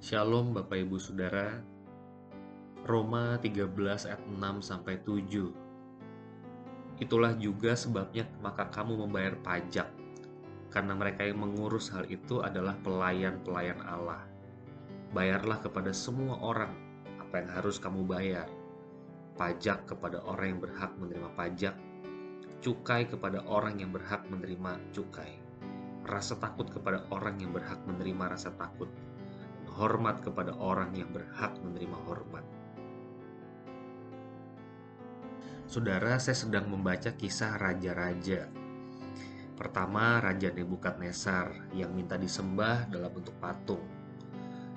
Shalom Bapak Ibu Saudara. Roma 13 ayat 6 sampai 7. Itulah juga sebabnya maka kamu membayar pajak karena mereka yang mengurus hal itu adalah pelayan-pelayan Allah. Bayarlah kepada semua orang apa yang harus kamu bayar. Pajak kepada orang yang berhak menerima pajak, cukai kepada orang yang berhak menerima cukai. Rasa takut kepada orang yang berhak menerima rasa takut hormat kepada orang yang berhak menerima hormat. Saudara, saya sedang membaca kisah raja-raja. Pertama, Raja Nebukadnezar yang minta disembah dalam bentuk patung.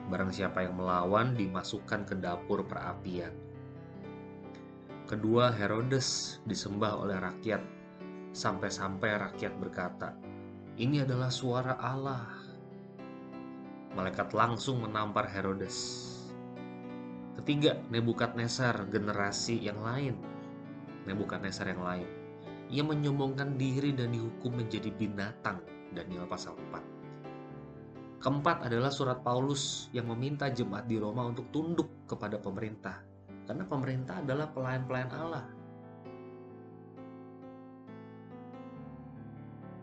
Barang siapa yang melawan dimasukkan ke dapur perapian. Kedua, Herodes disembah oleh rakyat sampai-sampai rakyat berkata, "Ini adalah suara Allah." Malaikat langsung menampar Herodes. Ketiga, Nebukadnezar generasi yang lain. Nebukadnezar yang lain. Ia menyombongkan diri dan dihukum menjadi binatang. Daniel pasal 4. Keempat adalah surat Paulus yang meminta jemaat di Roma untuk tunduk kepada pemerintah. Karena pemerintah adalah pelayan-pelayan Allah.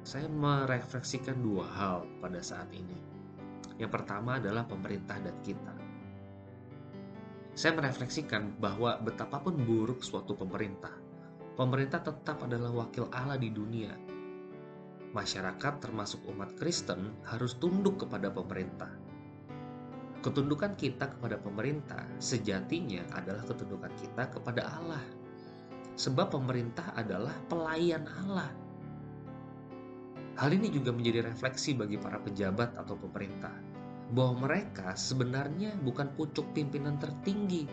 Saya merefleksikan dua hal pada saat ini yang pertama adalah pemerintah dan kita. Saya merefleksikan bahwa betapapun buruk suatu pemerintah, pemerintah tetap adalah wakil Allah di dunia. Masyarakat termasuk umat Kristen harus tunduk kepada pemerintah. Ketundukan kita kepada pemerintah sejatinya adalah ketundukan kita kepada Allah. Sebab pemerintah adalah pelayan Allah. Hal ini juga menjadi refleksi bagi para pejabat atau pemerintah bahwa mereka sebenarnya bukan pucuk pimpinan tertinggi.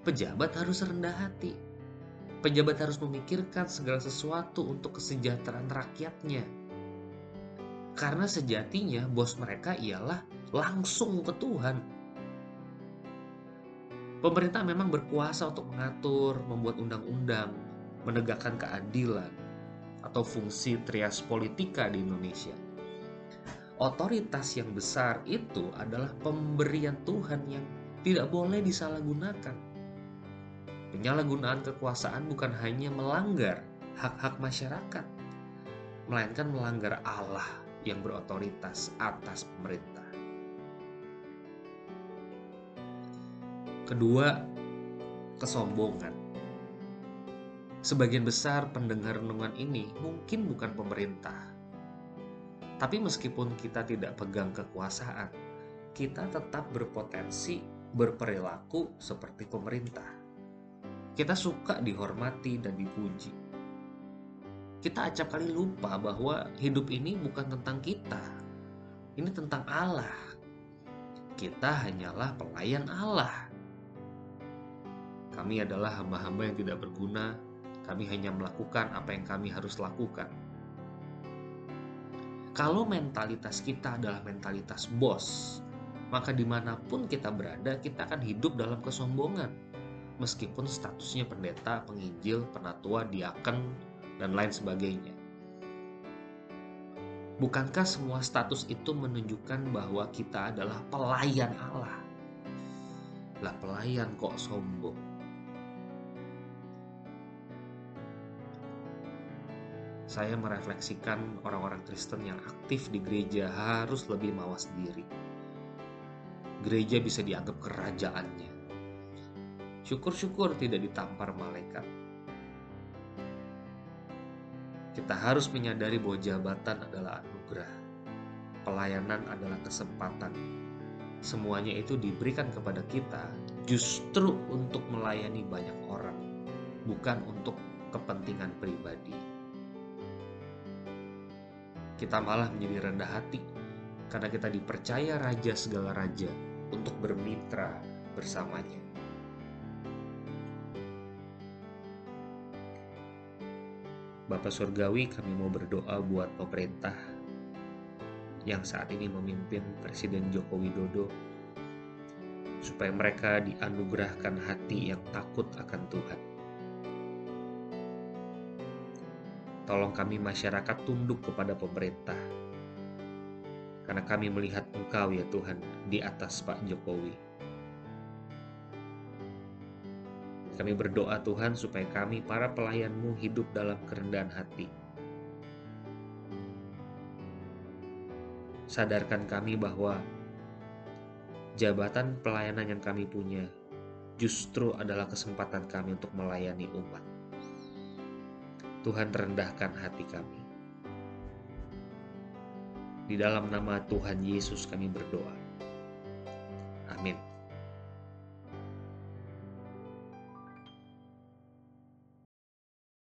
Pejabat harus rendah hati. Pejabat harus memikirkan segala sesuatu untuk kesejahteraan rakyatnya. Karena sejatinya bos mereka ialah langsung ke Tuhan. Pemerintah memang berkuasa untuk mengatur, membuat undang-undang, menegakkan keadilan, atau fungsi trias politika di Indonesia otoritas yang besar itu adalah pemberian Tuhan yang tidak boleh disalahgunakan. Penyalahgunaan kekuasaan bukan hanya melanggar hak-hak masyarakat, melainkan melanggar Allah yang berotoritas atas pemerintah. Kedua, kesombongan. Sebagian besar pendengar renungan ini mungkin bukan pemerintah, tapi meskipun kita tidak pegang kekuasaan, kita tetap berpotensi berperilaku seperti pemerintah. Kita suka dihormati dan dipuji. Kita acap kali lupa bahwa hidup ini bukan tentang kita. Ini tentang Allah. Kita hanyalah pelayan Allah. Kami adalah hamba-hamba yang tidak berguna. Kami hanya melakukan apa yang kami harus lakukan kalau mentalitas kita adalah mentalitas bos, maka di mana pun kita berada, kita akan hidup dalam kesombongan. Meskipun statusnya pendeta, penginjil, penatua, diaken, dan lain sebagainya. Bukankah semua status itu menunjukkan bahwa kita adalah pelayan Allah? Lah pelayan kok sombong? Saya merefleksikan orang-orang Kristen yang aktif di gereja harus lebih mawas diri. Gereja bisa dianggap kerajaannya. Syukur-syukur tidak ditampar malaikat. Kita harus menyadari bahwa jabatan adalah anugerah. Pelayanan adalah kesempatan. Semuanya itu diberikan kepada kita justru untuk melayani banyak orang, bukan untuk kepentingan pribadi kita malah menjadi rendah hati karena kita dipercaya raja segala raja untuk bermitra bersamanya. Bapak Surgawi kami mau berdoa buat pemerintah yang saat ini memimpin Presiden Joko Widodo supaya mereka dianugerahkan hati yang takut akan Tuhan Tolong kami masyarakat tunduk kepada pemerintah. karena kami melihat Engkau ya Tuhan di atas Pak Jokowi. Kami berdoa Tuhan supaya kami para pelayanmu hidup dalam kerendahan hati. Sadarkan kami bahwa jabatan pelayanan yang kami punya justru adalah kesempatan kami untuk melayani umat. Tuhan rendahkan hati kami. Di dalam nama Tuhan Yesus kami berdoa. Amin.